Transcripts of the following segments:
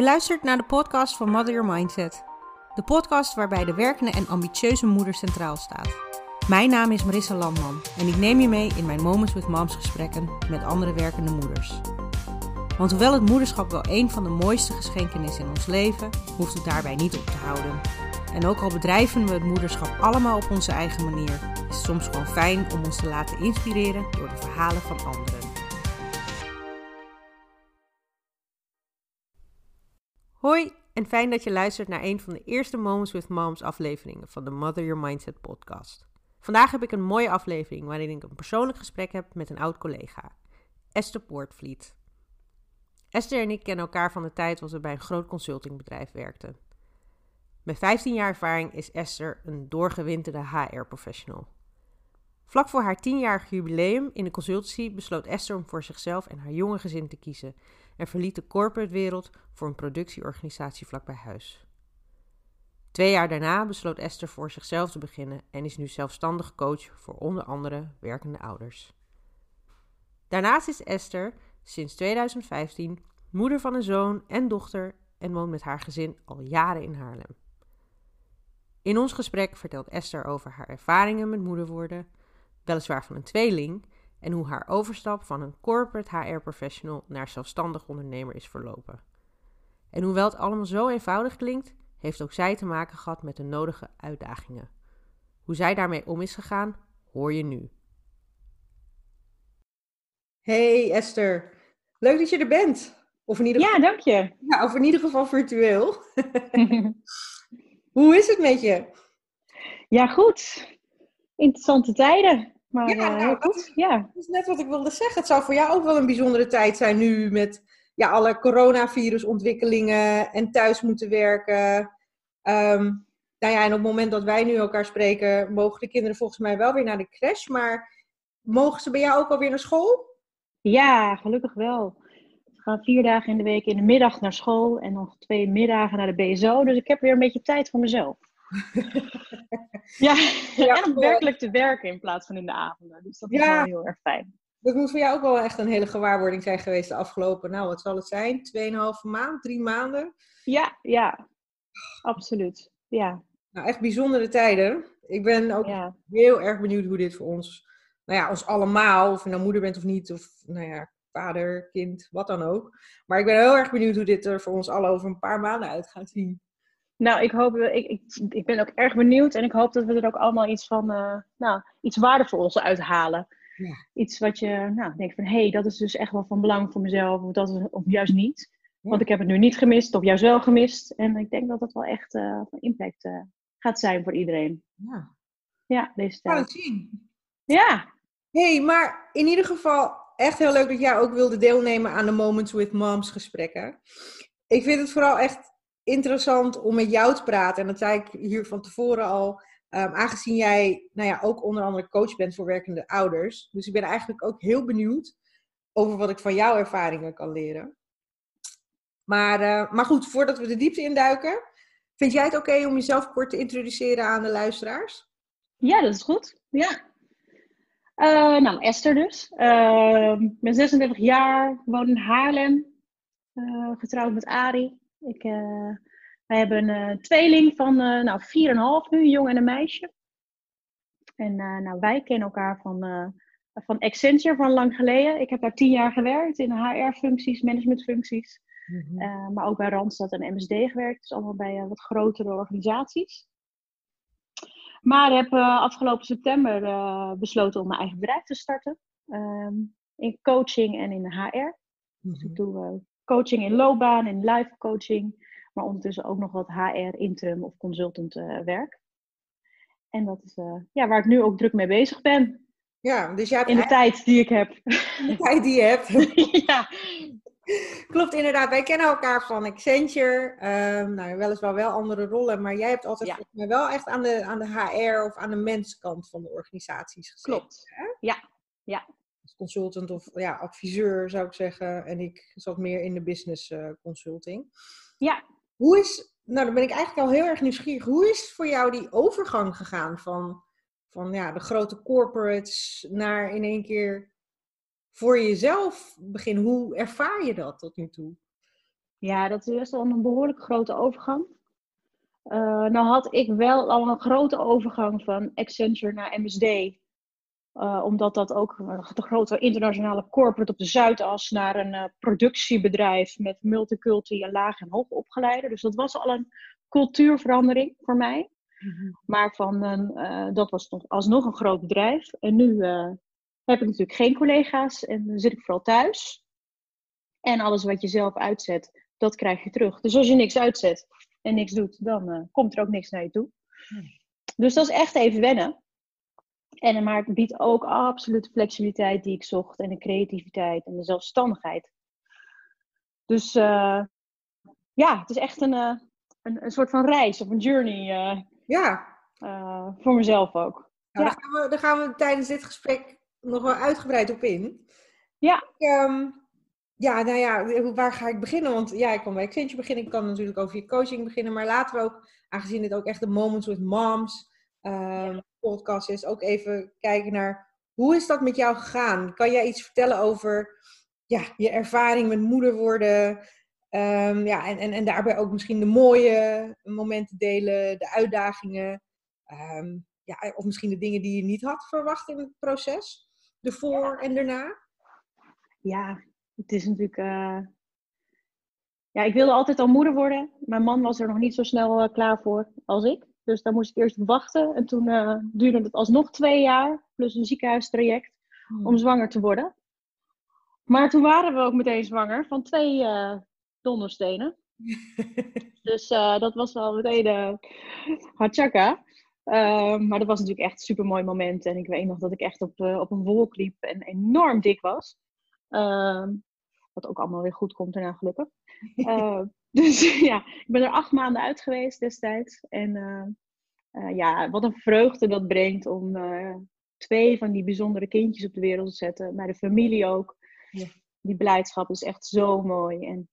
Je luistert naar de podcast van Mother Your Mindset. De podcast waarbij de werkende en ambitieuze moeder centraal staat. Mijn naam is Marissa Landman en ik neem je mee in mijn Moments with Moms gesprekken met andere werkende moeders. Want hoewel het moederschap wel een van de mooiste geschenken is in ons leven, hoeft het daarbij niet op te houden. En ook al bedrijven we het moederschap allemaal op onze eigen manier, is het soms gewoon fijn om ons te laten inspireren door de verhalen van anderen. Hoi en fijn dat je luistert naar een van de eerste Moments with Moms afleveringen van de Mother Your Mindset podcast. Vandaag heb ik een mooie aflevering waarin ik een persoonlijk gesprek heb met een oud collega, Esther Poortvliet. Esther en ik kennen elkaar van de tijd dat we bij een groot consultingbedrijf werkten. Met 15 jaar ervaring is Esther een doorgewinterde HR-professional. Vlak voor haar 10-jarig jubileum in de consultancy besloot Esther om voor zichzelf en haar jonge gezin te kiezen en verliet de corporate wereld voor een productieorganisatie vlakbij huis. Twee jaar daarna besloot Esther voor zichzelf te beginnen en is nu zelfstandig coach voor onder andere werkende ouders. Daarnaast is Esther sinds 2015 moeder van een zoon en dochter en woont met haar gezin al jaren in Haarlem. In ons gesprek vertelt Esther over haar ervaringen met moeder worden, weliswaar van een tweeling, en hoe haar overstap van een corporate HR-professional naar zelfstandig ondernemer is verlopen. En hoewel het allemaal zo eenvoudig klinkt, heeft ook zij te maken gehad met de nodige uitdagingen. Hoe zij daarmee om is gegaan, hoor je nu. Hey Esther, leuk dat je er bent. Of in ieder geval, ja, dank je. Ja, of in ieder geval virtueel. Hoe is het met je? Ja, goed. Interessante tijden. Maar ja, uh, goed. Is, ja. Dat is net wat ik wilde zeggen. Het zou voor jou ook wel een bijzondere tijd zijn nu met ja, alle coronavirusontwikkelingen en thuis moeten werken. Um, nou ja, en op het moment dat wij nu elkaar spreken, mogen de kinderen volgens mij wel weer naar de crash. Maar mogen ze bij jou ook alweer naar school? Ja, gelukkig wel. Ze gaan vier dagen in de week in de middag naar school en nog twee middagen naar de BSO. Dus ik heb weer een beetje tijd voor mezelf. ja, ja, en om werkelijk te werken in plaats van in de avonden. Dus dat is wel heel erg fijn. Dat moet voor jou ook wel echt een hele gewaarwording zijn geweest de afgelopen, nou wat zal het zijn, tweeënhalve maand, drie maanden? Ja, ja, absoluut. Ja. Nou, echt bijzondere tijden. Ik ben ook heel erg benieuwd hoe dit voor ons, nou ja, ons allemaal, of je nou moeder bent of niet, of nou ja, vader, kind, wat dan ook. Maar ik ben heel erg benieuwd hoe dit er voor ons alle over een paar maanden uit gaat zien. Nou, ik, hoop, ik, ik, ik ben ook erg benieuwd en ik hoop dat we er ook allemaal iets van, uh, nou, iets waardevols uithalen. Ja. Iets wat je nou, denkt van, hé, hey, dat is dus echt wel van belang voor mezelf, of, dat is, of juist niet. Want ik heb het nu niet gemist, of juist wel gemist. En ik denk dat dat wel echt uh, van impact uh, gaat zijn voor iedereen. Ja, ja deze tijd. Gaan het zien. Ja. hey, maar in ieder geval echt heel leuk dat jij ook wilde deelnemen aan de Moments with Moms gesprekken. Ik vind het vooral echt interessant om met jou te praten. En dat zei ik hier van tevoren al. Um, aangezien jij nou ja, ook onder andere coach bent voor werkende ouders. Dus ik ben eigenlijk ook heel benieuwd over wat ik van jouw ervaringen kan leren. Maar, uh, maar goed, voordat we de diepte induiken, vind jij het oké om jezelf kort te introduceren aan de luisteraars? Ja, dat is goed. Ja. Uh, nou, Esther dus. Uh, ik ben 36 jaar, woon in Haarlem. Uh, getrouwd met Ari. Ik, uh, wij hebben een uh, tweeling van uh, nou, 4,5 nu, een jongen en een meisje. En nou, wij kennen elkaar van, van Accenture van lang geleden. Ik heb daar tien jaar gewerkt in HR-functies, managementfuncties. Mm -hmm. maar ook bij Randstad en MSD gewerkt. Dus allemaal bij wat grotere organisaties. Maar heb afgelopen september besloten om mijn eigen bedrijf te starten. Um, in coaching en in HR. Mm -hmm. Dus ik doe coaching in loopbaan, in live coaching. Maar ondertussen ook nog wat HR, interim of consultant uh, werk. En dat is uh, ja, waar ik nu ook druk mee bezig ben. Ja, dus in de tijd die ik heb. In de tijd die je hebt. ja. Klopt inderdaad. Wij kennen elkaar van Accenture. Um, nou, weliswaar wel andere rollen, maar jij hebt altijd ja. wel echt aan de, aan de HR of aan de menskant van de organisaties gezeten. Klopt. Hè? Ja, ja consultant of ja, adviseur zou ik zeggen. En ik zat meer in de business uh, consulting. Ja. Hoe is, nou dan ben ik eigenlijk al heel erg nieuwsgierig. Hoe is voor jou die overgang gegaan van, van ja, de grote corporates naar in één keer voor jezelf beginnen? Hoe ervaar je dat tot nu toe? Ja, dat is best wel een behoorlijk grote overgang. Uh, nou had ik wel al een grote overgang van Accenture naar MSD. Uh, omdat dat ook de grote internationale corporate op de Zuidas naar een uh, productiebedrijf met multiculti en laag en hoog opgeleide. Dus dat was al een cultuurverandering voor mij. Mm-hmm. Maar van een, uh, dat was nog, alsnog een groot bedrijf. En nu heb ik natuurlijk geen collega's en dan zit ik vooral thuis. En alles wat je zelf uitzet, dat krijg je terug. Dus als je niks uitzet en niks doet, dan komt er ook niks naar je toe. Mm. Dus dat is echt even wennen. En, maar het biedt ook absoluut de flexibiliteit die ik zocht en de creativiteit en de zelfstandigheid. Dus uh, ja, het is echt een, uh, een, een, soort van reis of een journey. Uh, ja. voor mezelf ook. Nou, ja. daar, gaan we, daar gaan we tijdens dit gesprek nog wel uitgebreid op in. Ja. Um, ja, nou ja, waar ga ik beginnen? Want ja, ik kan bij Accenture beginnen. Ik kan natuurlijk over je coaching beginnen. Maar laten we ook, aangezien dit ook echt de Moments with Moms um, podcast is, ook even kijken naar hoe is dat met jou gegaan? Kan jij iets vertellen over ja, je ervaring met moeder worden? Um, ja, en, en, en daarbij ook misschien de mooie momenten delen, de uitdagingen. Um, ja, of misschien de dingen die je niet had verwacht in het proces. De voor en daarna. Ja, het is natuurlijk. Uh... Ja, ik wilde altijd al moeder worden. Mijn man was er nog niet zo snel uh, klaar voor als ik. Dus daar moest ik eerst wachten. En toen uh, duurde het alsnog twee jaar, plus een ziekenhuistraject, hmm. om zwanger te worden. Maar toen waren we ook meteen zwanger van twee uh, donderstenen. dus uh, dat was wel meteen uh, hachaka. maar dat was natuurlijk echt een super mooi moment. En ik weet nog dat ik echt op, op een wolk liep en enorm dik was. Ehm, wat ook allemaal weer goed komt daarna gelukkig. Dus ja, ik ben er acht maanden uit geweest destijds. En uh, uh, ja, wat een vreugde dat brengt om uh, twee van die bijzondere kindjes op de wereld te zetten. Maar de familie ook. Ja. Die blijdschap is echt zo mooi. En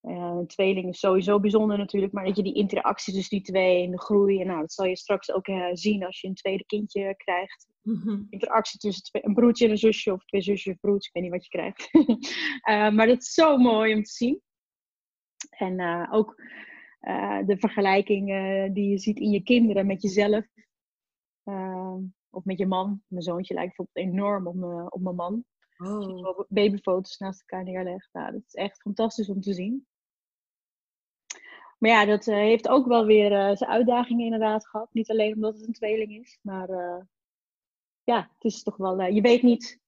een tweeling is sowieso bijzonder natuurlijk. Maar dat je die interactie tussen die twee en de groei. En nou, dat zal je straks ook zien als je een tweede kindje krijgt. Mm-hmm. Interactie tussen twee, een broertje en een zusje. Of twee zusjes of broertjes. Ik weet niet wat je krijgt. maar dat is zo mooi om te zien. En uh, ook uh, de vergelijking die je ziet in je kinderen met jezelf. Uh, of met je man. Mijn zoontje lijkt bijvoorbeeld enorm op, me, op mijn man. Oh. Babyfoto's naast elkaar neerleggen. Nou, dat is echt fantastisch om te zien. Maar ja, dat heeft ook wel weer zijn uitdagingen inderdaad gehad. Niet alleen omdat het een tweeling is. Maar ja, het is toch wel... je weet niet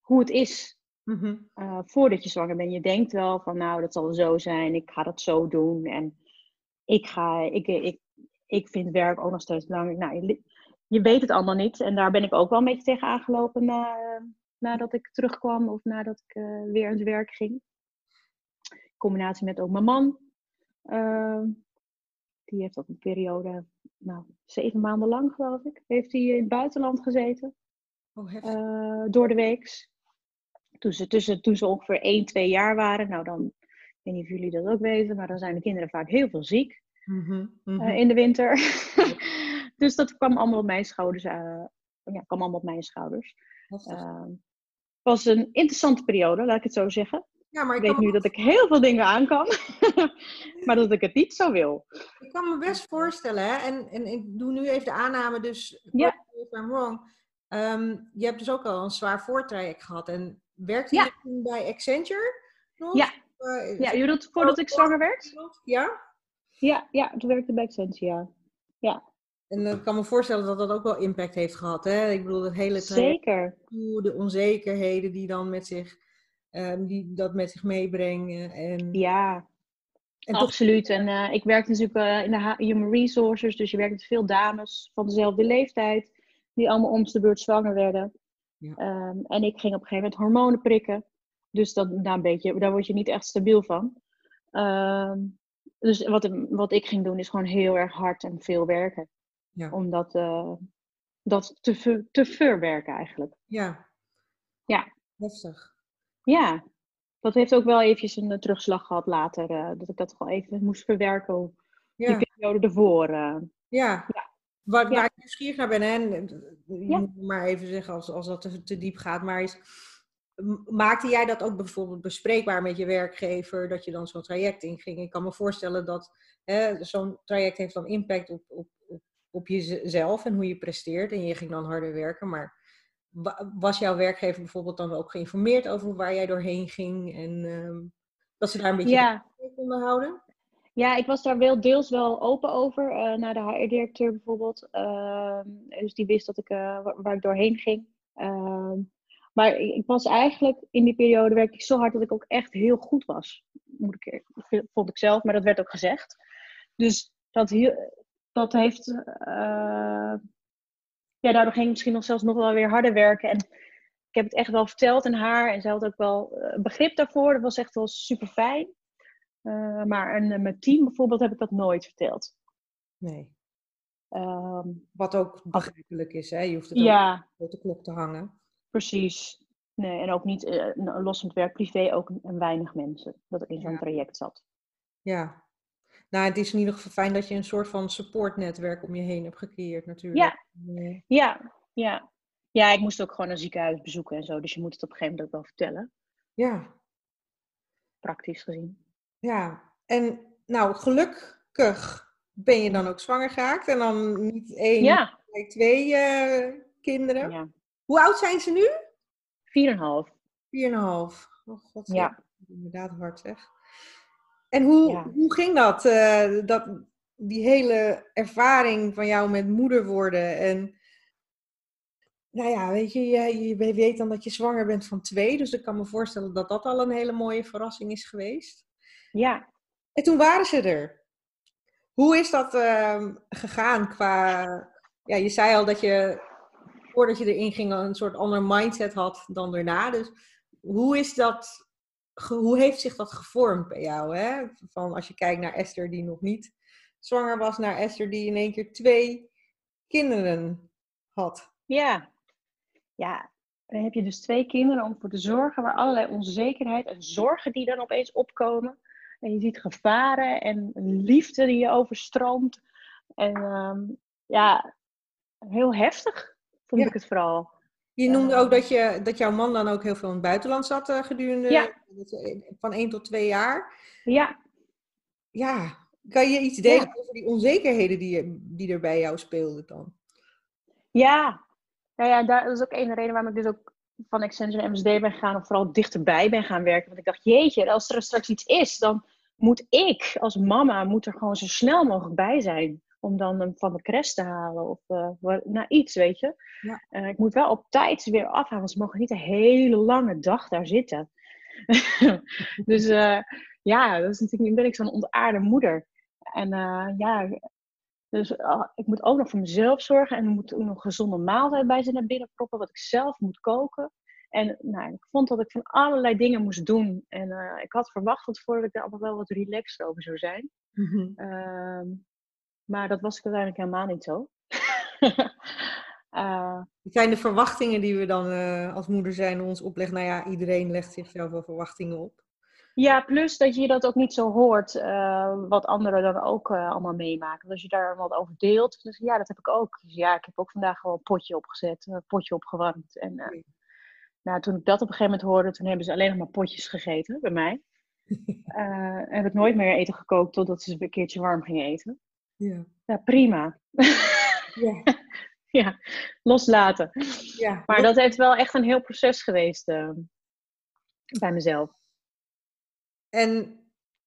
hoe het is Mm voordat je zwanger bent. Je denkt wel van, nou, dat zal zo zijn. Ik ga dat zo doen. En ik, ga, ik, ik, ik vind werk ook nog steeds belangrijk. Nou, je, je weet het allemaal niet. En daar ben ik ook wel een beetje tegen aangelopen na, nadat ik terugkwam of nadat ik uh, weer aan het werk ging. In combinatie met ook mijn man. Uh, die heeft ook een periode, nou, zeven maanden lang geloof ik, heeft hij in het buitenland gezeten. Oh, uh, door de weeks toen ze, tussen, toen ze ongeveer 1, 2 jaar waren. Nou, dan, ik weet niet of jullie dat ook weten, maar dan zijn de kinderen vaak heel veel ziek mm -hmm, in de winter. dus dat kwam allemaal op mijn schouders. Uh, ja, kwam allemaal op mijn schouders. Uh, het was een interessante periode, laat ik het zo zeggen. Ja, maar ik, ik weet nu dat ik heel veel dingen aan kan, maar dat ik het niet zo wil. Ik kan me best voorstellen, hè? En, en ik doe nu even de aanname, dus ja. if I'm wrong. Um, je hebt dus ook al een zwaar voortraject gehad. En Werkte je toen bij Accenture nog? Ja, uh, ja je bedoelt voordat ik zwanger werd? Ja? Ja, ja toen werkte ik bij Accenture, ja. ja. En ik kan me voorstellen dat dat ook wel impact heeft gehad. Hè? Ik bedoel, het hele Zeker. de onzekerheden die dan met zich, um, die dat met zich meebrengen. En... Ja, en Absoluut. En uh, ik werkte natuurlijk uh, in de Human Resources, dus je werkt met veel dames van dezelfde leeftijd, die allemaal om de beurt zwanger werden. Ehm, en ik ging op een gegeven moment hormonen prikken. Dus dat, daar, een beetje, daar word je niet echt stabiel van. Ehm, dus wat, wat ik ging doen is gewoon heel erg hard en veel werken. Ja. Om dat, uh, dat te, te verwerken eigenlijk. Ja. Ja. Heftig. Ja. Dat heeft ook wel eventjes een terugslag gehad later. Uh, dat ik dat gewoon even moest verwerken. Die periode ervoor. Uh. Ja. ja. Waar, waar ik nieuwsgierig naar ben, hè, ja. maar even zeggen als, als dat te, te, diep gaat, maar is, maakte jij dat ook bijvoorbeeld bespreekbaar met je werkgever, dat je dan zo'n traject inging? Ik kan me voorstellen dat zo'n traject heeft dan impact op, op, op, op jezelf en hoe je presteert. En je ging dan harder werken, maar was jouw werkgever bijvoorbeeld dan ook geïnformeerd over waar jij doorheen ging en ehm, dat ze daar een beetje ja. konden houden? Ja, ik was daar wel deels wel open over uh, naar de HR-directeur bijvoorbeeld. Ehm, dus die wist dat ik, uh, waar, ik doorheen ging. Ehm, maar ik, was eigenlijk in die periode werkte ik zo hard dat ik ook echt heel goed was. Moet ik, vond ik zelf, maar dat werd ook gezegd. Dus dat, dat heeft uh, ja, daardoor ging ik misschien nog zelfs nog wel weer harder werken. En ik heb het echt wel verteld aan haar. En zij had ook wel begrip daarvoor. Dat was echt wel super fijn. Uh, maar en, mijn team bijvoorbeeld heb ik dat nooit verteld. Nee. Um, Wat ook begrijpelijk is, hè? Je hoeft het ja, ook op de klok te hangen. Precies. Nee, en ook niet uh, los van het werk, privé ook een, weinig mensen. Dat ik in zo'n ja. traject zat. Ja, nou, het is in ieder geval fijn dat je een soort van supportnetwerk om je heen hebt gecreëerd natuurlijk. Ja, ja, ja. Ja, ik moest ook gewoon een ziekenhuis bezoeken en zo. Dus je moet het op een gegeven moment ook wel vertellen. Ja. Praktisch gezien. Ja, en nou, gelukkig ben je dan ook zwanger geraakt. En dan niet één, ja. maar twee uh, kinderen. Ja. Hoe oud zijn ze nu? Vier en half. Vier en half. Oh god, ja. inderdaad hard zeg. En hoe, hoe ging dat, uh, dat? Die hele ervaring van jou met moeder worden. En nou ja, weet je, je, je weet dan dat je zwanger bent van twee. Dus ik kan me voorstellen dat dat al een hele mooie verrassing is geweest. Ja. En toen waren ze er. Hoe is dat uh, gegaan qua... Ja, je zei al dat je voordat je erin ging een soort ander mindset had dan daarna. Dus hoe is dat hoe heeft zich dat gevormd bij jou? Hè? Van als je kijkt naar Esther die nog niet zwanger was, naar Esther die in één keer twee kinderen had. Ja, ja. Dan heb je dus twee kinderen om voor te zorgen waar allerlei onzekerheid en zorgen die dan opeens opkomen. En je ziet gevaren en liefde die je overstroomt. En um, ja, heel heftig vond ik het vooral. Je noemde ook dat, je, dat jouw man dan ook heel veel in het buitenland zat uh, gedurende ja. van één tot twee jaar. Ja. Ja, kan je iets delen ja. over die onzekerheden die, die er bij jou speelden dan? Ja, nou ja, daar, dat is ook een reden waarom ik dus ook van Accenture en MSD ben gegaan, of vooral dichterbij ben gaan werken. Want ik dacht, jeetje, als er straks iets is, dan moet ik als mama moet er gewoon zo snel mogelijk bij zijn om dan hem van de crash te halen of uh, nou iets, weet je. Ja. Uh, ik moet wel op tijd weer afhalen, want ze mogen niet een hele lange dag daar zitten. dus uh, ja, dat is natuurlijk, nu ben ik zo'n ontaarde moeder. En ja, dus ik moet ook nog voor mezelf zorgen en er moet ook nog een gezonde maaltijd bij zijn naar binnen proppen, wat ik zelf moet koken. En nou, ik vond dat ik van allerlei dingen moest doen. En ik had verwacht dat voordat ik daar allemaal wel wat relaxed over zou zijn. Mm-hmm. Maar dat was ik uiteindelijk helemaal niet zo. uh, Het zijn de verwachtingen die we dan uh, als moeder zijn ons opleggen. Nou ja, iedereen legt zichzelf wel verwachtingen op. Ja, plus dat je dat ook niet zo hoort, uh, wat anderen dan ook allemaal meemaken. Als je daar wat over deelt, dus ja, dat heb ik ook. Dus ja, ik heb ook vandaag gewoon een potje opgezet, een potje opgewarmd. En. Nou, toen ik dat op een gegeven moment hoorde, toen hebben ze alleen nog maar potjes gegeten bij mij. en heb ik nooit meer eten gekookt totdat ze een keertje warm gingen eten. Ja, ja prima. Ja. ja, loslaten. Ja. Maar dat heeft wel echt een heel proces geweest uh, bij mezelf. En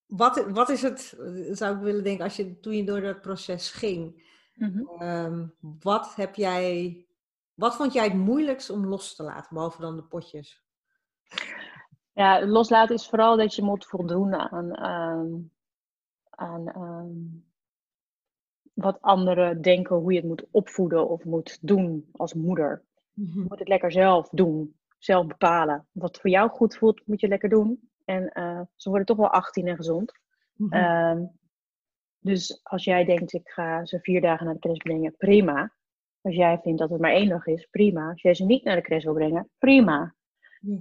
wat, wat is het, zou ik willen denken, als je, toen je door dat proces ging, mm-hmm. um, wat heb jij, wat vond jij het moeilijkst om los te laten, behalve dan de potjes? Ja, loslaten is vooral dat je moet voldoen aan, aan, aan, aan wat anderen denken hoe je het moet opvoeden of moet doen als moeder. Mm-hmm. Je moet het lekker zelf doen, zelf bepalen. Wat voor jou goed voelt, moet je lekker doen. En uh, ze worden toch wel 18 en gezond. Mm-hmm. Uh, dus als jij denkt, ik ga ze vier dagen naar de crash brengen, prima. Als jij vindt dat het maar één dag is, prima. Als jij ze niet naar de crash wil brengen, prima.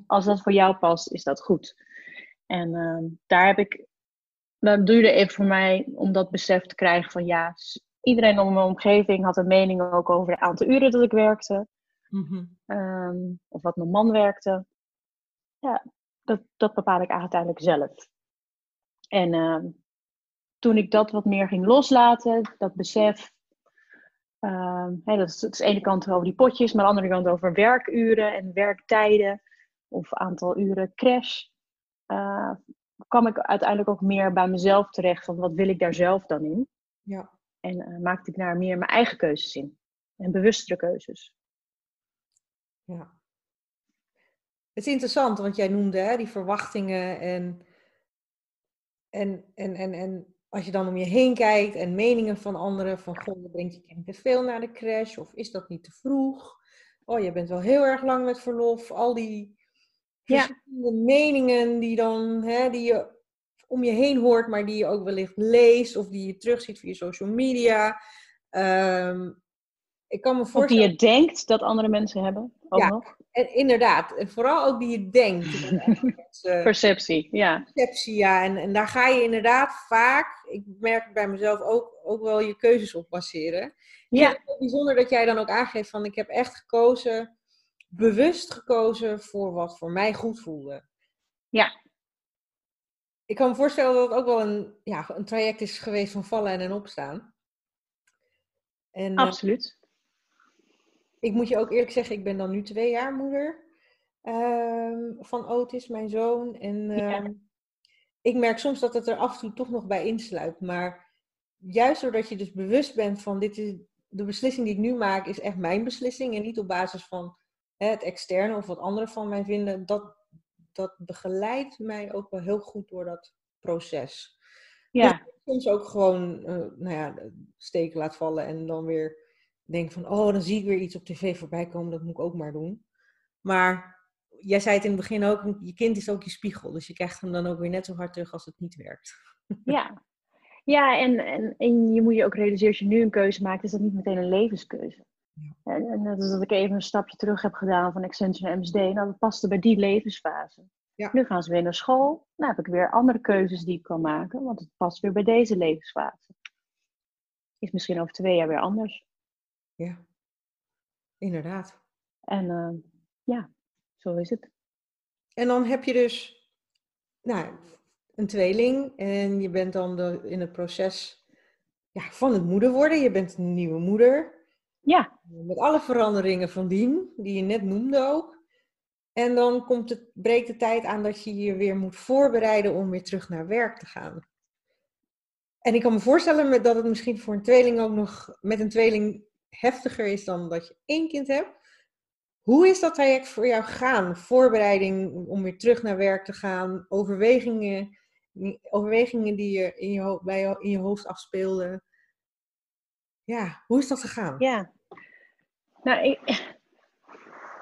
Als dat voor jou past, is dat goed. En uh, daar heb ik, dat duurde even voor mij om dat besef te krijgen van ja, iedereen om mijn omgeving had een mening ook over het aantal uren dat ik werkte. Mm-hmm. Um, of wat mijn man werkte. ja dat, dat bepaal ik uiteindelijk zelf. En ehm, toen ik dat wat meer ging loslaten, dat besef, uh, dat, is, dat is de ene kant over die potjes, maar aan de andere kant over werkuren en werktijden of aantal uren crash, uh, kwam ik uiteindelijk ook meer bij mezelf terecht van wat wil ik daar zelf dan in. Ja. En uh, maakte ik daar meer mijn eigen keuzes in en bewustere keuzes. Ja. Het is interessant, want jij noemde hè, die verwachtingen en, en, en, en, en als je dan om je heen kijkt en meningen van anderen, van goh, brengt je kind te veel naar de crash of is dat niet te vroeg? Oh, je bent wel heel erg lang met verlof. Al die verschillende meningen die, dan, hè, die je om je heen hoort, maar die je ook wellicht leest of die je terugziet via social media. Um, ik kan me voorstellen... Of die je denkt dat andere mensen hebben, ook ja, nog. En inderdaad, en vooral ook die je denkt. perceptie, ja. Perceptie, ja. En, en daar ga je inderdaad vaak, ik merk bij mezelf ook, ook wel je keuzes op baseren. Ja. Het is bijzonder dat jij dan ook aangeeft van ik heb echt gekozen, bewust gekozen voor wat voor mij goed voelde. Ja. Ik kan me voorstellen dat het ook wel een, ja, een traject is geweest van vallen en opstaan. En, eh, Absoluut ik moet je ook eerlijk zeggen, ik ben dan nu twee jaar moeder uh, van Otis, mijn zoon. En uh, ik merk soms dat het er af en toe toch nog bij insluit. Maar juist doordat je dus bewust bent van dit is de beslissing die ik nu maak, is echt mijn beslissing. En niet op basis van hè, het externe of wat anderen van mij vinden. Dat, dat begeleidt mij ook wel heel goed door dat proces. Ja. Dus soms ook gewoon uh, nou ja, steken laat vallen en dan weer denk van, oh, dan zie ik weer iets op tv voorbij komen, dat moet ik ook maar doen. Maar jij zei het in het begin ook, je kind is ook je spiegel. Dus je krijgt hem dan ook weer net zo hard terug als het niet werkt. Ja, ja en, en, en je moet je ook realiseren, als je nu een keuze maakt, is dat niet meteen een levenskeuze. Ja. En, en dat is dat ik even een stapje terug heb gedaan van Accenture en MSD. Nou, dat paste bij die levensfase. Ja. Nu gaan ze weer naar school. Nou heb ik weer andere keuzes die ik kan maken, want het past weer bij deze levensfase. Is misschien over twee jaar weer anders. Ja, inderdaad. En uh, ja, zo is het. En dan heb je dus nou, een tweeling en je bent dan de, in het proces ja, van het moeder worden. Je bent een nieuwe moeder. Ja. Met alle veranderingen van dien, die je net noemde ook. En dan komt het, breekt de tijd aan dat je je weer moet voorbereiden om weer terug naar werk te gaan. En ik kan me voorstellen dat het misschien voor een tweeling ook nog met een tweeling heftiger is dan dat je één kind hebt. Hoe is dat traject voor jou gegaan? Voorbereiding om weer terug naar werk te gaan, overwegingen, overwegingen die je in je, bij jou, in je hoofd afspeelden. Ja, hoe is dat gegaan? Ja, nou, ik,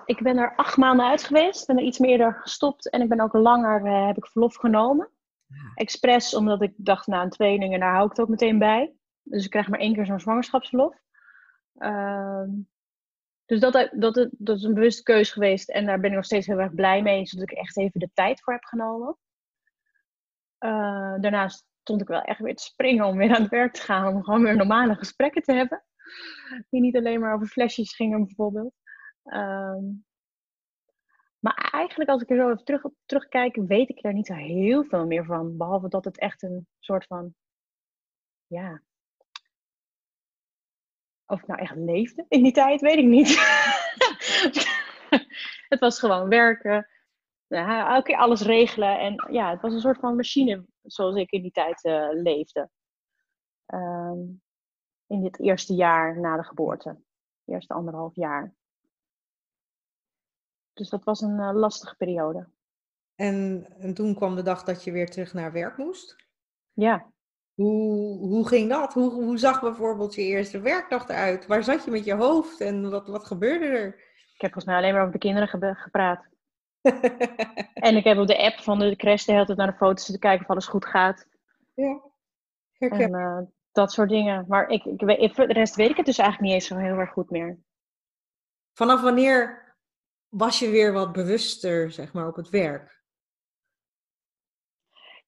ik ben er acht maanden uit geweest, ben er iets meer gestopt en ik ben ook langer, uh, heb ik verlof genomen. Ja. Expres, omdat ik dacht, na nou, een tweeling, en daar hou ik het ook meteen bij. Dus ik krijg maar één keer zo'n zwangerschapsverlof. Ehm, dus dat, dat, dat is een bewuste keuze geweest en daar ben ik nog steeds heel erg blij mee, zodat ik echt even de tijd voor heb genomen. Uh, daarnaast stond ik wel echt weer te springen om weer aan het werk te gaan, om gewoon weer normale gesprekken te hebben. Die niet alleen maar over flesjes gingen, bijvoorbeeld. Ehm, maar eigenlijk, als ik er zo even terug, terugkijk, weet ik er niet zo heel veel meer van. Behalve dat het echt een soort van ja, of ik nou echt leefde in die tijd, weet ik niet. het was gewoon werken, elke keer alles regelen. En ja, het was een soort van machine zoals ik in die tijd uh, leefde. Um, in dit eerste jaar na de geboorte. eerste anderhalf jaar. Dus dat was een uh, lastige periode. En, en toen kwam de dag dat je weer terug naar werk moest? Ja. Hoe, hoe ging dat? Hoe, hoe zag bijvoorbeeld je eerste werkdag eruit? Waar zat je met je hoofd en wat, wat gebeurde er? Ik heb volgens mij alleen maar over de kinderen gepraat. en ik heb op de app van de crash de hele tijd naar de foto's te kijken of alles goed gaat. Ja, En uh, dat soort dingen. Maar ik, ik, weet, de rest weet ik het dus eigenlijk niet eens zo heel erg goed meer. Vanaf wanneer was je weer wat bewuster, zeg maar, op het werk?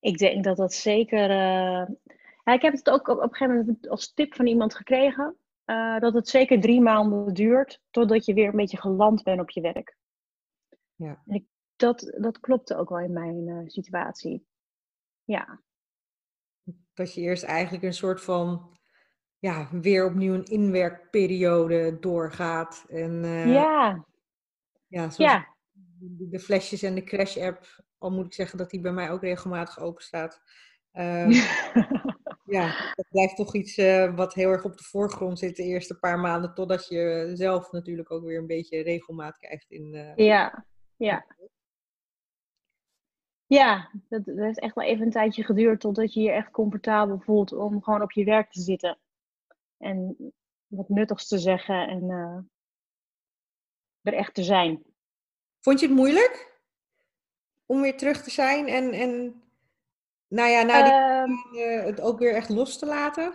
Ik denk dat dat zeker. Uh... Ja, ik heb het ook op, op, een gegeven moment als tip van iemand gekregen. Uh, dat het zeker drie maanden duurt totdat je weer een beetje geland bent op je werk. Ja. ik dat, dat klopte ook wel in mijn uh, situatie. Ja. Dat je eerst eigenlijk een soort van ja, weer opnieuw een inwerkperiode doorgaat. En, uh, ja. Ja, ja. De flesjes en de Crash app, al moet ik zeggen dat die bij mij ook regelmatig open staat. Uh, ja, dat blijft toch iets uh, wat heel erg op de voorgrond zit de eerste paar maanden, totdat je zelf natuurlijk ook weer een beetje regelmaat krijgt in. Uh, ja, ja. Ja, dat, dat heeft echt wel even een tijdje geduurd totdat je je echt comfortabel voelt om gewoon op je werk te zitten. En wat nuttigs te zeggen en uh, er echt te zijn. Vond je het moeilijk om weer terug te zijn en, en nou ja, nou die, uh, het ook weer echt los te laten?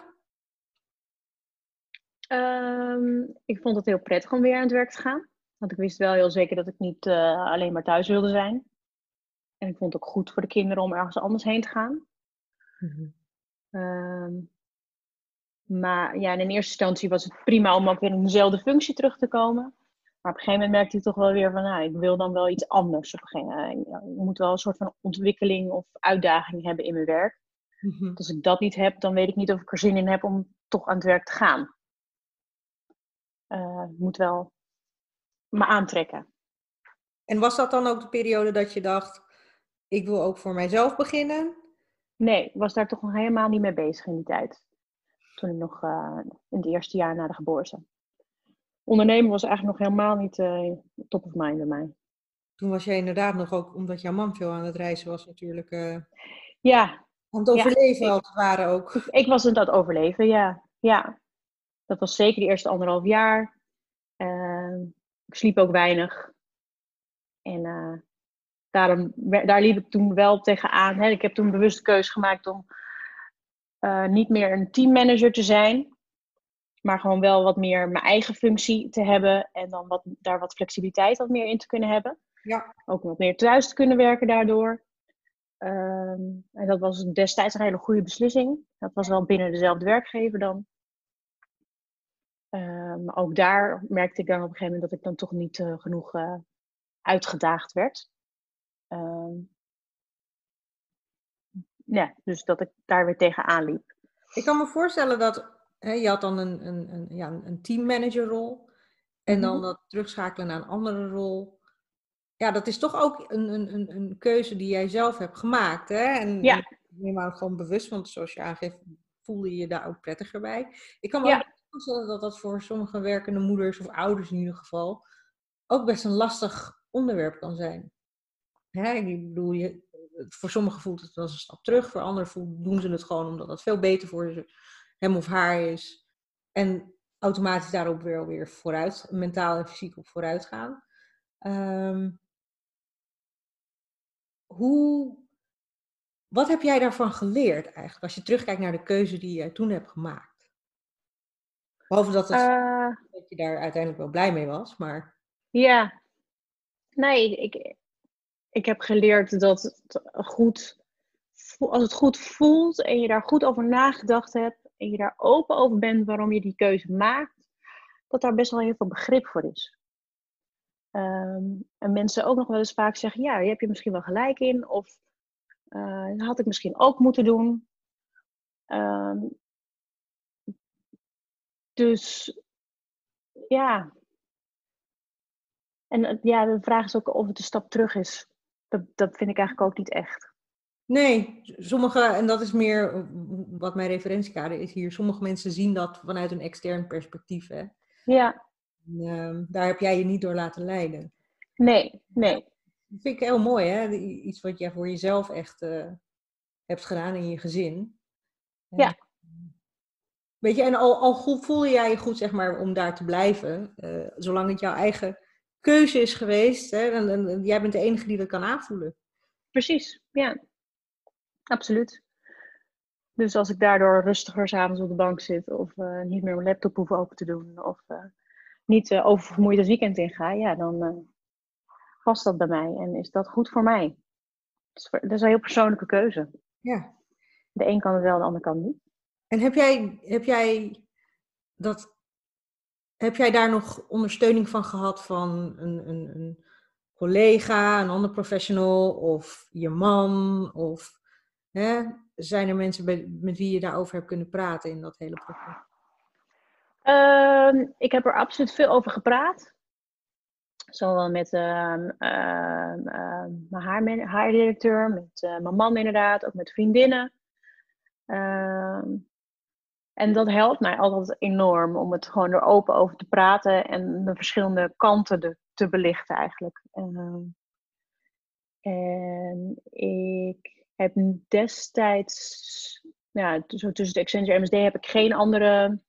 Um, ik vond het heel prettig om weer aan het werk te gaan. Want ik wist wel heel zeker dat ik niet uh, alleen maar thuis wilde zijn. En ik vond het ook goed voor de kinderen om ergens anders heen te gaan. Mm -hmm. um, maar ja, in eerste instantie was het prima om ook weer in dezelfde functie terug te komen. Maar op een gegeven moment merkte hij toch wel weer van, nou, ik wil dan wel iets anders. Op een gegeven moment, ik moet wel een soort van ontwikkeling of uitdaging hebben in mijn werk. Mm -hmm. Als ik dat niet heb, dan weet ik niet of ik er zin in heb om toch aan het werk te gaan. Uh, moet wel me aantrekken. En was dat dan ook de periode dat je dacht, ik wil ook voor mijzelf beginnen? Nee, ik was daar toch nog helemaal niet mee bezig in die tijd. Toen ik nog uh, in het eerste jaar na de geboorte. Ondernemen was eigenlijk nog helemaal niet uh, top of mind bij mij. Toen was jij inderdaad nog ook, omdat jouw man veel aan het reizen was natuurlijk. Uh, ja. Aan het overleven ja, als het ware ook. Ik, ik was aan het overleven, ja. ja. Dat was zeker de eerste anderhalf jaar. ik sliep ook weinig. En daarom, daar liep ik toen wel tegenaan. Hè. Ik heb toen bewust de keuze gemaakt om niet meer een teammanager te zijn, maar gewoon wel wat meer mijn eigen functie te hebben en dan wat, daar wat flexibiliteit wat meer in te kunnen hebben. Ja. Ook wat meer thuis te kunnen werken daardoor. Um, en dat was destijds een hele goede beslissing. Dat was wel binnen dezelfde werkgever dan. Um, maar ook daar merkte ik dan op een gegeven moment dat ik dan toch niet uh, genoeg uh, uitgedaagd werd. Um, ja, dus dat ik daar weer tegenaan liep. Ik kan me voorstellen dat hè, je had dan een, een, een, ja, een teammanagerrol en dan mm -hmm. dat terugschakelen naar een andere rol. Ja, dat is toch ook een, een, een, keuze die jij zelf hebt gemaakt. Hè? En, ja. en neem maar gewoon bewust, want zoals je aangeeft, voelde je je daar ook prettiger bij. Ik kan me ja. ook voorstellen dat dat voor sommige werkende moeders of ouders in ieder geval ook best een lastig onderwerp kan zijn. Hè, ik bedoel, je, voor sommigen voelt het als een stap terug, voor anderen doen ze het gewoon omdat het veel beter voor hem of haar is. En automatisch daarop weer weer vooruit, mentaal en fysiek op vooruit gaan. Um, hoe, wat heb jij daarvan geleerd eigenlijk, als je terugkijkt naar de keuze die jij toen hebt gemaakt? Behalve dat, het, uh, dat je daar uiteindelijk wel blij mee was, maar... Ja, nee, ik, ik heb geleerd dat het goed, als het goed voelt en je daar goed over nagedacht hebt en je daar open over bent waarom je die keuze maakt, dat daar best wel heel veel begrip voor is. Um, en mensen ook nog wel eens vaak zeggen, ja, je hebt je misschien wel gelijk in, of uh, had ik misschien ook moeten doen. Um, dus ja. En ja, de vraag is ook of het een stap terug is dat, dat vind ik eigenlijk ook niet echt. Nee, sommige, en dat is meer wat mijn referentiekader is hier. Sommige mensen zien dat vanuit een extern perspectief. Hè? Ja. En, uh, daar heb jij je niet door laten leiden. Nee, nee. Dat vind ik heel mooi, hè? Iets wat jij voor jezelf echt uh, hebt gedaan in je gezin. Ja. Weet je, en al, al voel jij je goed, zeg maar, om daar te blijven, uh, zolang het jouw eigen keuze is geweest. Hè? En, en, en, jij bent de enige die dat kan aanvoelen. Precies, ja. Absoluut. Dus als ik daardoor rustiger s'avonds op de bank zit, of uh, niet meer mijn laptop hoef open te doen, of uh, niet uh, oververmoeid het weekend inga, ja, dan past dat bij mij en is dat goed voor mij. Dat is, dat is een heel persoonlijke keuze. Ja. De een kan het wel, de ander kan het niet. En heb jij, heb jij dat heb jij daar nog ondersteuning van gehad van een, een, een collega, een ander professional of je man? Of zijn er mensen met wie je daarover hebt kunnen praten in dat hele proces? Ehm, ik heb er absoluut veel over gepraat. Zowel met uh, uh, mijn haardirecteur, met uh, mijn man inderdaad, ook met vriendinnen. en dat helpt mij altijd enorm om het gewoon er open over te praten en de verschillende kanten te, te belichten eigenlijk. en ik heb destijds, ja, zo tussen de Accenture en MSD heb ik geen andere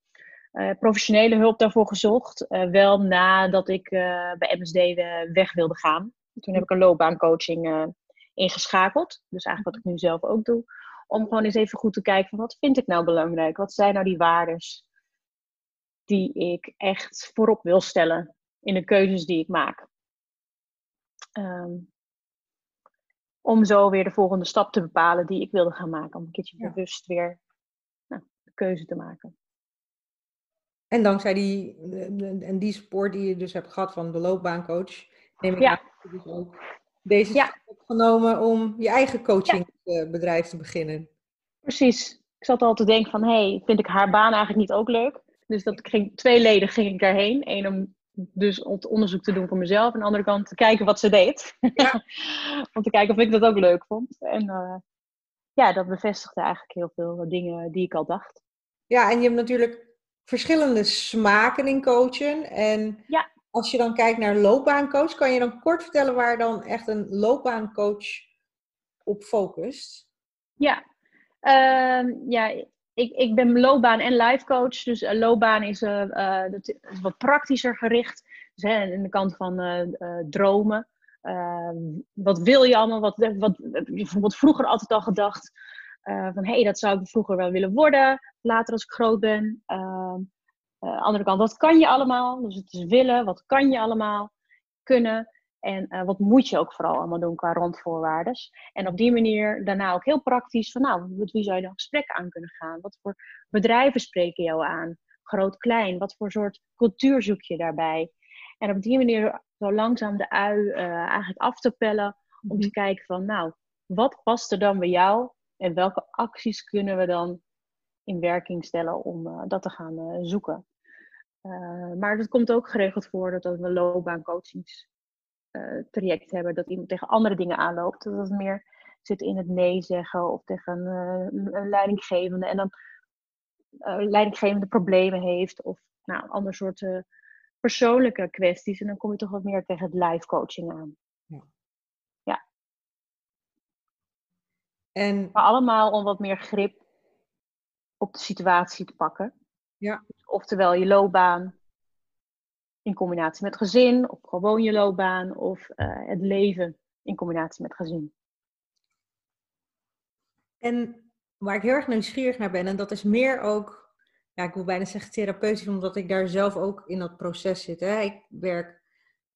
uh, professionele hulp daarvoor gezocht. Uh, wel nadat ik uh, bij MSD weg wilde gaan. Toen heb ik een loopbaancoaching ingeschakeld. Dus eigenlijk wat ik nu zelf ook doe. Om gewoon eens even goed te kijken van wat vind ik nou belangrijk? Wat zijn nou die waardes die ik echt voorop wil stellen in de keuzes die ik maak? Um, om zo weer de volgende stap te bepalen die ik wilde gaan maken. Om een keertje bewust weer nou, de keuze te maken. En dankzij die, en die support die je dus hebt gehad van de loopbaancoach, neem ik ja. dus ook deze ja. stap opgenomen om je eigen coachingbedrijf te beginnen. Precies. Ik zat al te denken van, hey, vind ik haar baan eigenlijk niet ook leuk? Dus dat ging, twee leden ging ik daarheen. Eén om dus om onderzoek te doen voor mezelf. En aan de andere kant te kijken wat ze deed. Ja. om te kijken of ik dat ook leuk vond. En uh, ja, dat bevestigde eigenlijk heel veel dingen die ik al dacht. Ja, en je hebt natuurlijk verschillende smaken in coachen. En ja. als je dan kijkt naar loopbaancoach, kan je dan kort vertellen waar dan echt een loopbaancoach op focust? Ja, uh, ja ik, ik ben loopbaan- en life coach. Dus uh, loopbaan is, uh, is, wat praktischer gericht. Dus, de kant van dromen. Ehm, wat wil je allemaal? Wat, wat, bijvoorbeeld vroeger altijd al gedacht. van hé, hey, dat zou ik vroeger wel willen worden later als ik groot ben. Uh, andere kant, wat kan je allemaal? Dus het is willen, wat kan je allemaal kunnen? En uh, wat moet je ook vooral allemaal doen qua rondvoorwaarden? En op die manier daarna ook heel praktisch van, nou, met wie zou je dan gesprekken aan kunnen gaan? Wat voor bedrijven spreken jou aan? Groot, klein? Wat voor soort cultuur zoek je daarbij? En op die manier zo langzaam de ui uh, eigenlijk af te pellen om te mhm. kijken van, nou, wat past er dan bij jou? En welke acties kunnen we dan in werking stellen om uh, dat te gaan zoeken. Maar het komt ook geregeld voor dat we een loopbaancoachings traject hebben, dat iemand tegen andere dingen aanloopt. Dat het meer zit in het nee zeggen of tegen een, een leidinggevende en dan leidinggevende problemen heeft of nou, andere soorten persoonlijke kwesties. En dan kom je toch wat meer tegen het live coaching aan. Ja. ja. En... Maar allemaal om wat meer grip op de situatie te pakken. Ja. Oftewel je loopbaan in combinatie met gezin, of gewoon je loopbaan, of uh, het leven in combinatie met gezin. En waar ik heel erg nieuwsgierig naar ben, en dat is meer ook, ja, ik wil bijna zeggen therapeutisch, omdat ik daar zelf ook in dat proces zit. Hè. Ik werk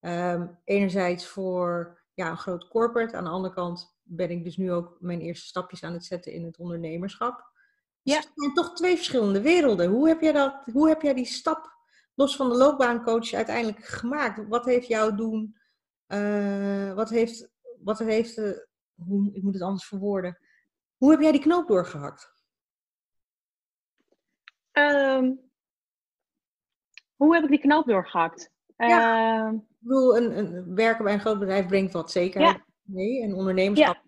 um, enerzijds voor ja, een groot corporate, aan de andere kant ben ik dus nu ook mijn eerste stapjes aan het zetten in het ondernemerschap. Ja. Het zijn toch twee verschillende werelden. Hoe heb jij, dat, hoe heb jij die stap los van de loopbaancoach uiteindelijk gemaakt? Wat heeft jou doen? Uh, wat heeft, wat heeft uh, hoe, ik moet het anders verwoorden. Hoe heb jij die knoop doorgehakt? Um, hoe heb ik die knoop doorgehakt? Ja. Uh, ik bedoel, een, een, werken bij een groot bedrijf brengt wat zekerheid mee. En ondernemerschap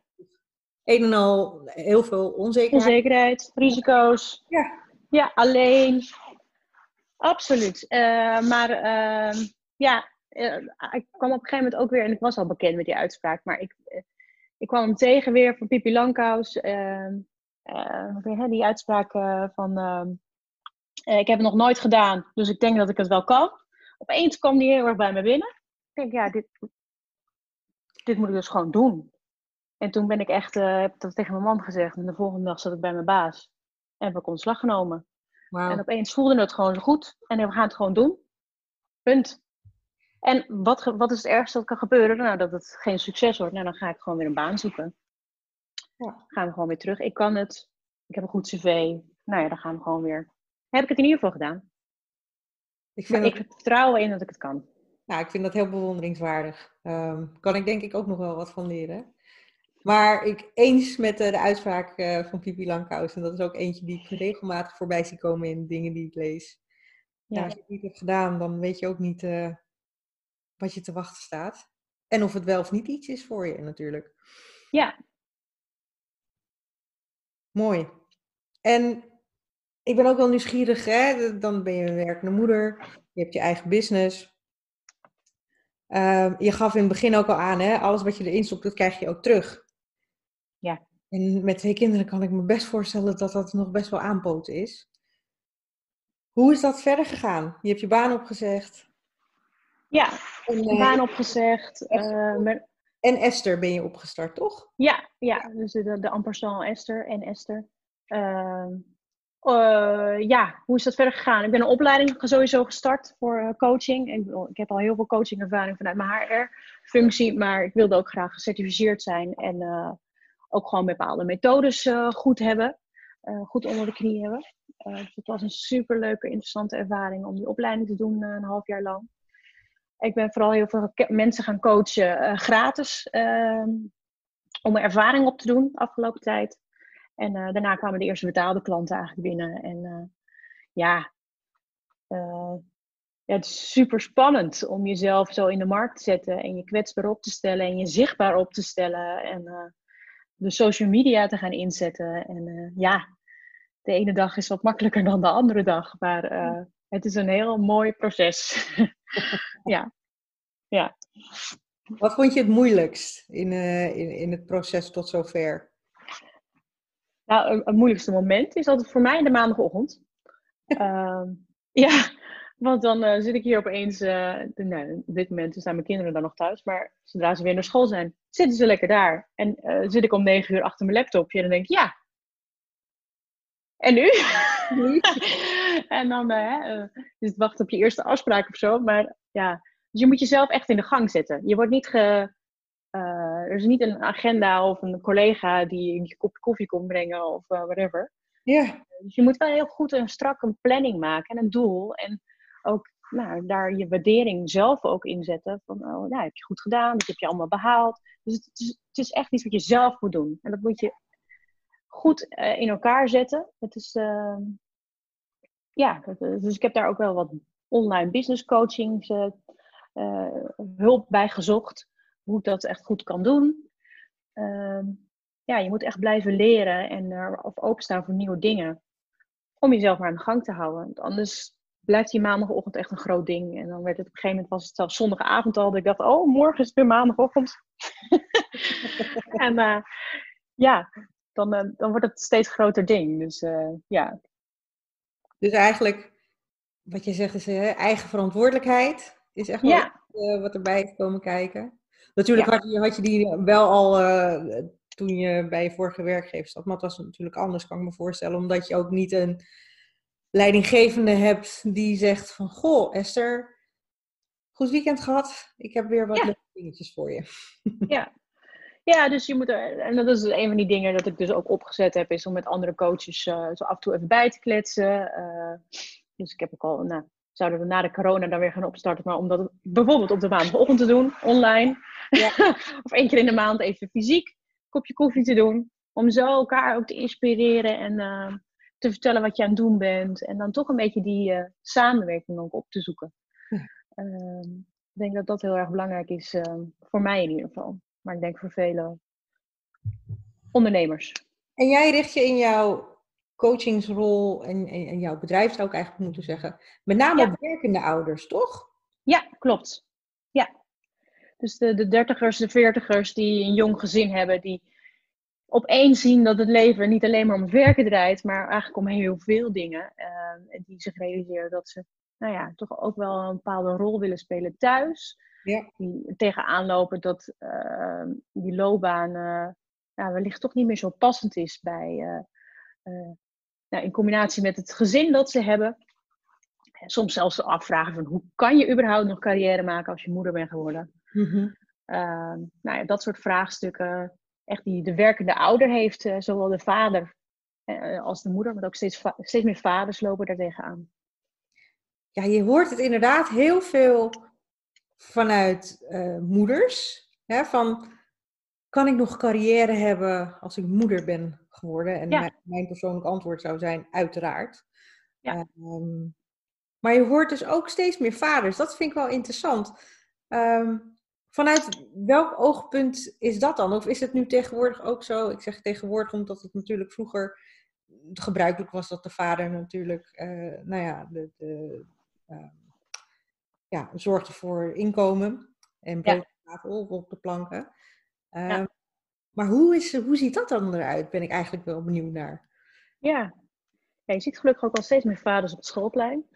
een en al heel veel onzekerheid. Onzekerheid, risico's. Ja. Ja, alleen. Absoluut. Uh, maar uh, ja, uh, ik kwam op een gegeven moment ook weer, en ik was al bekend met die uitspraak, maar ik, eh, ik kwam hem tegen weer van Pippi Lankhuis. Ehm, die uitspraak van, ehm, ik heb het nog nooit gedaan, dus ik denk dat ik het wel kan. Opeens kwam die heel erg bij me binnen. Ik denk, ja, dit, dit moet ik dus gewoon doen. En toen ben ik echt, heb dat tegen mijn man gezegd. En de volgende dag zat ik bij mijn baas. En heb ik ontslag genomen. Wow. En opeens voelde het gewoon zo goed. En we gaan het gewoon doen. Punt. En wat, wat is het ergste dat kan gebeuren? Nou, dat het geen succes wordt. Nou, dan ga ik gewoon weer een baan zoeken. Ja. Gaan we gewoon weer terug. Ik kan het. Ik heb een goed cv. Nou ja, dan gaan we gewoon weer. Heb ik het in ieder geval gedaan. Ik, vind ik vertrouw in dat ik het kan. Nou, ik vind dat heel bewonderingswaardig. Ehm, kan ik denk ik ook nog wel wat van leren. Maar ik eens met de, de uitspraak uh, van Pipi Langkous. En dat is ook eentje die ik regelmatig voorbij zie komen in dingen die ik lees. Ja. als je het niet hebt gedaan, dan weet je ook niet uh, wat je te wachten staat. En of het wel of niet iets is voor je natuurlijk. Ja. Mooi. En ik ben ook wel nieuwsgierig, hè? dan ben je een werkende moeder, je hebt je eigen business. Uh, je gaf in het begin ook al aan, hè? alles wat je erin stopt, dat krijg je ook terug. Ja. En met twee kinderen kan ik me best voorstellen dat dat nog best wel aanpoten is. Hoe is dat verder gegaan? Je hebt je baan opgezegd. Ja, en, uh, baan opgezegd. Uh, en Esther ben je opgestart, toch? Ja, ja. dus de, de ampersand Esther en Esther. Uh, ja, hoe is dat verder gegaan? Ik ben een opleiding sowieso gestart voor coaching. Ik, ik, heb al heel veel coachingervaring vanuit mijn HR-functie, maar ik wilde ook graag gecertificeerd zijn en ook gewoon bepaalde methodes goed hebben, goed onder de knie hebben. dus het was een superleuke, interessante ervaring om die opleiding te doen een half jaar lang. Ik ben vooral heel veel mensen gaan coachen gratis ehm, om mijn ervaring op te doen de afgelopen tijd. En daarna kwamen de eerste betaalde klanten eigenlijk binnen. En ja, ja, het is super spannend om jezelf zo in de markt te zetten en je kwetsbaar op te stellen en je zichtbaar op te stellen en de social media te gaan inzetten. En ja, de ene dag is wat makkelijker dan de andere dag, maar het is een heel mooi proces. ja. ja. Wat vond je het moeilijkst in, uh, in, in het proces tot zover? Nou, het moeilijkste moment is altijd voor mij de maandagochtend. uh, ja, want dan uh, zit ik hier opeens. Uh, nou, op dit moment staan mijn kinderen dan nog thuis, maar zodra ze weer naar school zijn, zitten ze lekker daar. En zit ik om negen uur achter mijn laptopje en dan denk ik, ja. En nu? en dan uh, dus wachten op je eerste afspraak of zo. Maar ja, dus je moet jezelf echt in de gang zetten. Je wordt niet ge, er is niet een agenda of een collega die een kopje koffie komt brengen of whatever. Ja. Dus je moet wel heel goed en strak een planning maken en een doel. En ook nou, daar je waardering zelf ook inzetten. Van, oh, nou, heb je goed gedaan, dat heb je allemaal behaald. Dus het is, het is echt iets wat je zelf moet doen. En dat moet je goed uh, in elkaar zetten. Het is, ehm, ja, dus ik heb daar ook wel wat online business coaching uh, hulp bij gezocht. Hoe ik dat echt goed kan doen. Uh, ja, je moet echt blijven leren en of openstaan voor nieuwe dingen. Om jezelf maar aan de gang te houden. Anders blijft die maandagochtend echt een groot ding. En dan werd het op een gegeven moment was het zelfs zondagavond al. Dat ik dacht, oh, morgen is het weer maandagochtend. en uh, ja, dan, uh, dan wordt het een steeds groter ding. Dus uh, ja, dus eigenlijk, wat je zegt, is eigen verantwoordelijkheid. Is echt wel wat erbij is komen kijken. Natuurlijk had, je, had je die wel al toen je bij je vorige werkgever zat. Maar het was natuurlijk anders, kan ik me voorstellen. Omdat je ook niet een leidinggevende hebt die zegt van... Goh, Esther, goed weekend gehad. Ik heb weer wat ja. leuke dingetjes voor je. Ja, ja, dus je moet er, en dat is een van die dingen dat ik dus ook opgezet heb, is om met andere coaches uh, zo af en toe even bij te kletsen. Uh, dus ik heb ook al, nou, zouden we na de corona dan weer gaan opstarten, maar om dat bijvoorbeeld op de maandagochtend te doen, online. Ja. of één keer in de maand even fysiek een kopje koffie te doen. Om zo elkaar ook te inspireren en uh, te vertellen wat je aan het doen bent. En dan toch een beetje die samenwerking ook op te zoeken. Ehm, ik denk dat dat heel erg belangrijk is, ehm, voor mij in ieder geval maar ik denk voor vele ondernemers. En jij richt je in jouw coachingsrol en, en, jouw bedrijf, zou ik eigenlijk moeten zeggen, met name op werkende ouders, toch? Ja, klopt. Ja. Dus de, de dertigers, de veertigers die een jong gezin hebben, die opeens zien dat het leven niet alleen maar om het werken draait, maar eigenlijk om heel veel dingen. En die zich realiseren dat ze nou ja, toch ook wel een bepaalde rol willen spelen thuis. Ja. Die tegenaan lopen dat uh, die loopbaan uh, nou, wellicht toch niet meer zo passend is bij, uh, nou, in combinatie met het gezin dat ze hebben. Soms zelfs afvragen van hoe kan je überhaupt nog carrière maken als je moeder bent geworden. Mm-hmm. nou ja, dat soort vraagstukken. Echt die de werkende ouder heeft, zowel de vader als de moeder, maar ook steeds, steeds meer vaders lopen daar tegenaan. Ja, je hoort het inderdaad heel veel vanuit uh, moeders. Hè, van, kan ik nog carrière hebben als ik moeder ben geworden? En mijn, mijn, persoonlijk antwoord zou zijn, uiteraard. Ja. Ehm, maar je hoort dus ook steeds meer vaders. Dat vind ik wel interessant. Um, vanuit welk oogpunt is dat dan? Of is het nu tegenwoordig ook zo? Ik zeg tegenwoordig omdat het natuurlijk vroeger gebruikelijk was dat de vader natuurlijk, uh, nou ja, de, de uh, ja, zorgde voor inkomen en brood op tafel op de planken. Uh, Maar hoe, is, hoe ziet dat dan eruit? Ben ik eigenlijk wel benieuwd naar. Ja, ja je ziet gelukkig ook al steeds meer vaders op het schoolplein.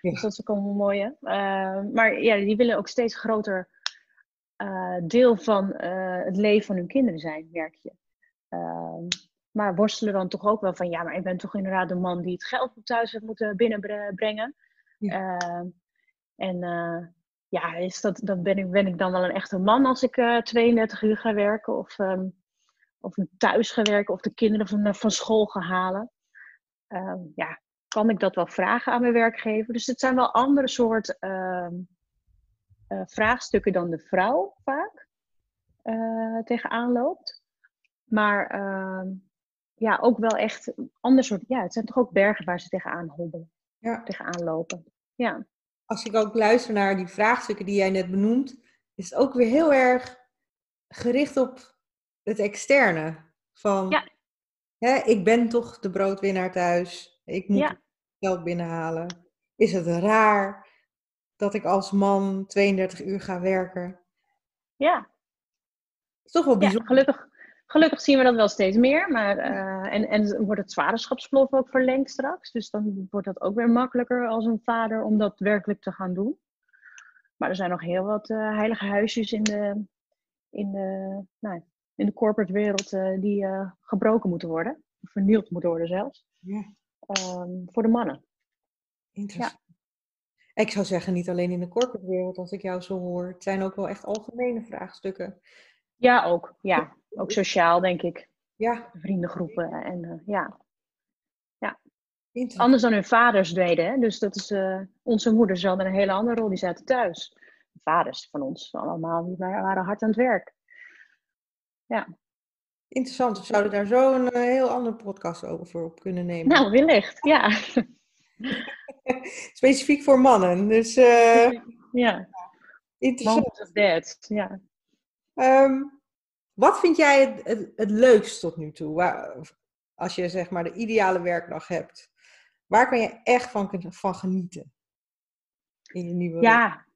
Dus dat is ook een mooie. Ehm, maar ja, die willen ook steeds groter eh, deel van eh, het leven van hun kinderen zijn, merk je. Ehm, maar worstelen dan toch ook wel van, ja, maar ik ben toch inderdaad de man die het geld thuis heeft moeten binnenbrengen. Ja. Ehm, en uh, ja, is dat, dan ben, ik, ben ik dan wel een echte man als ik 32 uur ga werken of, um, of thuis ga werken of de kinderen van, van school ga halen. ja, kan ik dat wel vragen aan mijn werkgever? Dus het zijn wel andere soort uh, vraagstukken dan de vrouw vaak uh, tegenaan loopt. Maar ehm, ja, ook wel echt ander soort. Ja, het zijn toch ook bergen waar ze tegenaan hobbelen. Ja. Tegenaan lopen. Ja. Als ik ook luister naar die vraagstukken die jij net benoemt, is het ook weer heel erg gericht op het externe. Van, ja. hè, ik ben toch de broodwinnaar thuis. Ik moet geld binnenhalen. Is het raar? Dat ik als man 32 uur ga werken. Ja. is toch wel bijzonder. Ja, gelukkig, gelukkig zien we dat wel steeds meer. Maar, uh, en, en wordt het vaderschapsverlof ook verlengd straks. Dus dan wordt dat ook weer makkelijker als een vader om dat werkelijk te gaan doen. Maar er zijn nog heel wat uh, heilige huisjes in de, in de, nou, in de corporate wereld uh, die gebroken moeten worden. Vernield moeten worden zelfs. Ja. Um, voor de mannen. Interessant. Ik zou zeggen, niet alleen in de corporate wereld, als ik jou zo hoor. Het zijn ook wel echt algemene vraagstukken. Ja, ook. Ja, ook sociaal, denk ik. Ja. Vriendengroepen en uh, ja. ja. Anders dan hun vaders deden. Hè? Dus dat is, uh, onze moeders hadden een hele andere rol. Die zaten thuis. De vaders van ons allemaal, die waren hard aan het werk. Ja. Interessant. We zouden daar zo een uh, heel andere podcast over voor op kunnen nemen. Nou, wellicht, ja. Specifiek voor mannen. Dus, uh, ja. Interessant. of that, ja. Um, wat vind jij het, het, het, leukst tot nu toe? Waar, als je zeg maar de ideale werkdag hebt. Waar kan je echt van, van genieten? In je nieuwe Ja,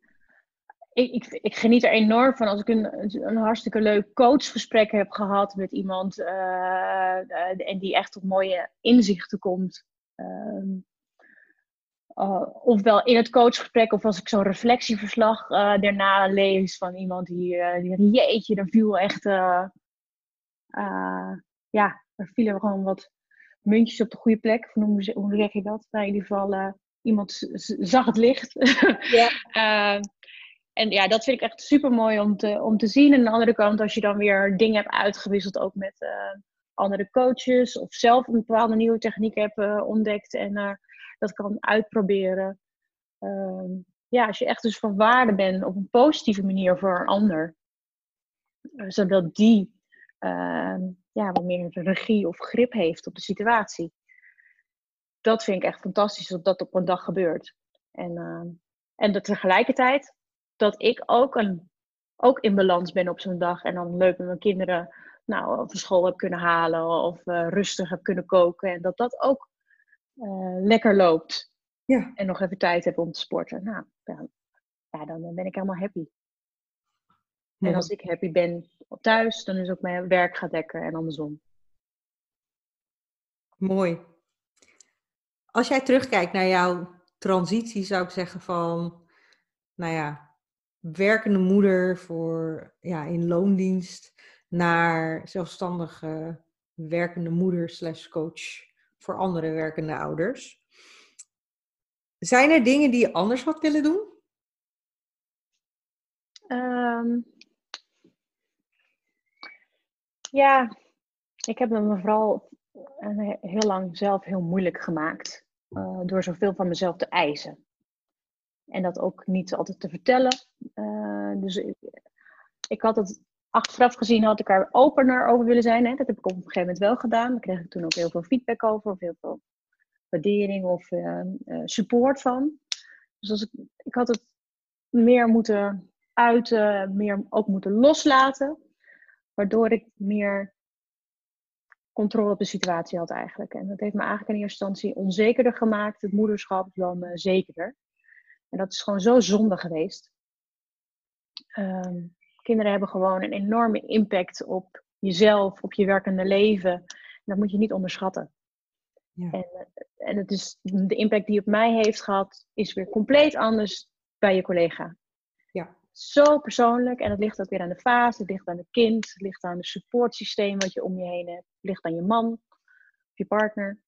ik, ik, ik, geniet er enorm van als ik een, een hartstikke leuk coachgesprek heb gehad met iemand uh, en die echt tot mooie inzichten komt. Uh, uh, ofwel in het coachgesprek of als ik zo'n reflectieverslag uh, daarna lees van iemand die, uh, die jeetje, daar viel echt, ja, er vielen gewoon wat muntjes op de goede plek. Hoe, hoe zeg je dat? Nou, in ieder geval, iemand zag het licht. Ja. en ja, dat vind ik echt super mooi om te, om te zien. En aan de andere kant, als je dan weer dingen hebt uitgewisseld, ook met andere coaches, of zelf een bepaalde nieuwe techniek hebt ontdekt en dat kan uitproberen. Ehm, ja, als je echt dus van waarde bent op een positieve manier voor een ander, uh, zodat die uh, ja, wat meer regie of grip heeft op de situatie. Dat vind ik echt fantastisch dat dat op een dag gebeurt. En, uh, en dat tegelijkertijd dat ik ook, een, ook in balans ben op zo'n dag en dan leuk met mijn kinderen nou, van school heb kunnen halen of uh, rustig heb kunnen koken. En dat dat ook uh, lekker loopt. Ja. En nog even tijd heb om te sporten. Nou, ja, ja dan ben ik helemaal happy. En als ik happy ben thuis, dan is ook mijn werk gaat lekker en andersom. Mooi. Als jij terugkijkt naar jouw transitie, zou ik zeggen van, nou ja, werkende moeder voor, ja, in loondienst naar zelfstandige werkende moeder slash coach voor andere werkende ouders. Zijn er dingen die je anders had willen doen? Um, ja, ik heb me vooral heel lang zelf heel moeilijk gemaakt. Uh, door zoveel van mezelf te eisen. en dat ook niet altijd te vertellen. Uh, dus ik, ik, had het achteraf gezien, had ik er opener over willen zijn. Hè? Dat heb ik op een gegeven moment wel gedaan. Daar kreeg ik toen ook heel veel feedback over, of heel veel waardering of uh, support van. Dus als ik, ik had het meer moeten uiten, meer ook moeten loslaten. Waardoor ik meer controle op de situatie had eigenlijk. En dat heeft me eigenlijk in eerste instantie onzekerder gemaakt, het moederschap, dan uh, zekerder. En dat is gewoon zo zonde geweest. Um, kinderen hebben gewoon een enorme impact op jezelf, op je werkende leven. En dat moet je niet onderschatten. Ja. En, eh, en het is, de impact die op mij heeft gehad, is weer compleet anders bij je collega. Ja. Zo persoonlijk. En het ligt ook weer aan de fase, het ligt aan het kind, het ligt aan het supportsysteem wat je om je heen hebt, het ligt aan je man, of je partner.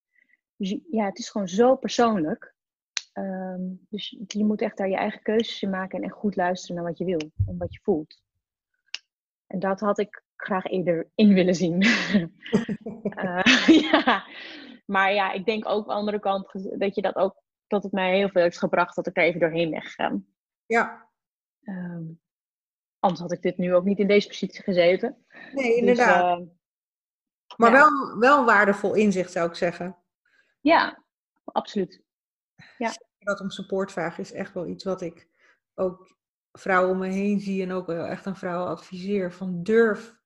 Dus ja, het is gewoon zo persoonlijk. Ehm, dus je moet echt daar je eigen keuzes in maken en echt goed luisteren naar wat je wil en wat je voelt. En dat had ik graag eerder in willen zien. uh, ja. Maar ja, ik denk ook aan de andere kant dat je dat ook, dat het mij heel veel heeft gebracht dat ik er even doorheen ben gegaan. Ja. Um, anders had ik dit nu ook niet in deze positie gezeten. Nee, inderdaad. Dus, uh, maar ja. wel, wel waardevol inzicht zou ik zeggen. Ja, absoluut. Ja dat om support vragen is echt wel iets wat ik ook vrouwen om me heen zie en ook wel echt een vrouw adviseer. Van durf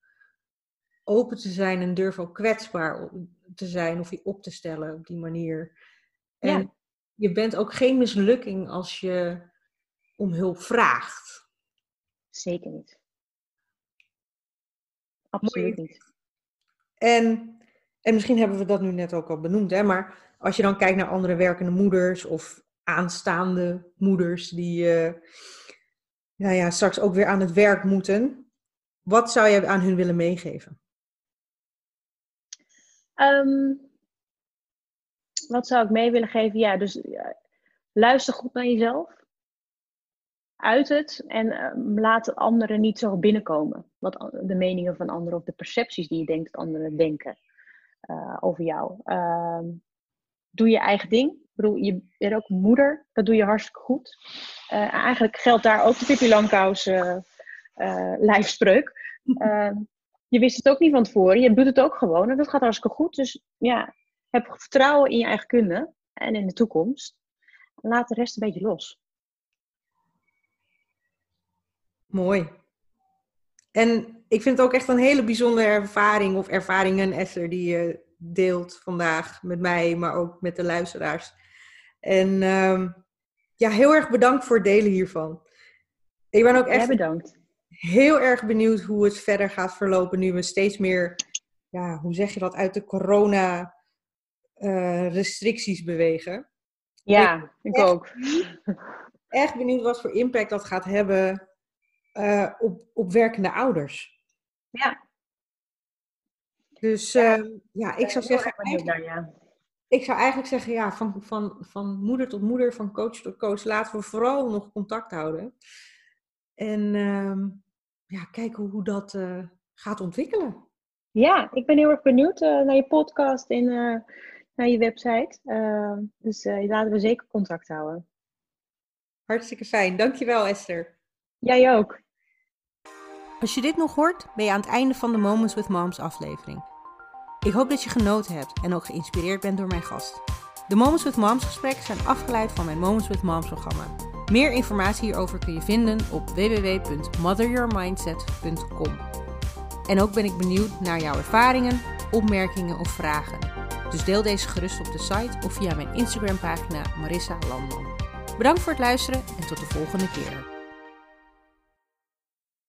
open te zijn en durf ook kwetsbaar te zijn of je op te stellen op die manier. En ja. je bent ook geen mislukking als je om hulp vraagt. Zeker niet. Absoluut niet. En, en misschien hebben we dat nu net ook al benoemd, hè, maar als je dan kijkt naar andere werkende moeders of aanstaande moeders die uh, nou ja, straks ook weer aan het werk moeten. Wat zou je aan hun willen meegeven? Um, wat zou ik mee willen geven? Ja, dus luister goed naar jezelf. Uit het en uh, laat anderen niet zo binnenkomen. Wat de meningen van anderen of de percepties die je denkt dat anderen denken uh, over jou. Uh, doe je eigen ding bedoel, je bent ook moeder, dat doe je hartstikke goed. Uh, eigenlijk geldt daar ook de Pippi Langkous uh, uh, lijfspreuk. Ehm, je wist het ook niet van tevoren, je doet het ook gewoon en dat gaat hartstikke goed. Dus ja, heb vertrouwen in je eigen kunde en in de toekomst. Laat de rest een beetje los. Mooi. En ik vind het ook echt een hele bijzondere ervaring of ervaringen, Esther, die je deelt vandaag met mij, maar ook met de luisteraars. En uh, ja, heel erg bedankt voor het delen hiervan. Ik ben ook echt bedankt. heel erg benieuwd hoe het verder gaat verlopen nu we steeds meer, ja, hoe zeg je dat, uit de corona uh, restricties bewegen. Ja, ik, ik ook. Echt benieuwd wat voor impact dat gaat hebben uh, op, op werkende ouders. Ja. Dus ja, uh, ja ik zou zeggen. Daar, ja ik zou eigenlijk zeggen, ja, van, van, van moeder tot moeder, van coach tot coach, laten we vooral nog contact houden. En uh, ja, kijken hoe dat uh, gaat ontwikkelen. Ja, ik ben heel erg benieuwd uh, naar je podcast en uh, naar je website. dus laten we zeker contact houden. Hartstikke fijn. Dankjewel Esther. Jij ook. Als je dit nog hoort, ben je aan het einde van de Moments with Moms aflevering. Ik hoop dat je genoten hebt en ook geïnspireerd bent door mijn gast. De Moments with Moms gesprekken zijn afgeleid van mijn Moments with Moms programma. Meer informatie hierover kun je vinden op www.motheryourmindset.com. En ook ben ik benieuwd naar jouw ervaringen, opmerkingen of vragen. Dus deel deze gerust op de site of via mijn Instagram pagina Marissa Landman. Bedankt voor het luisteren en tot de volgende keer.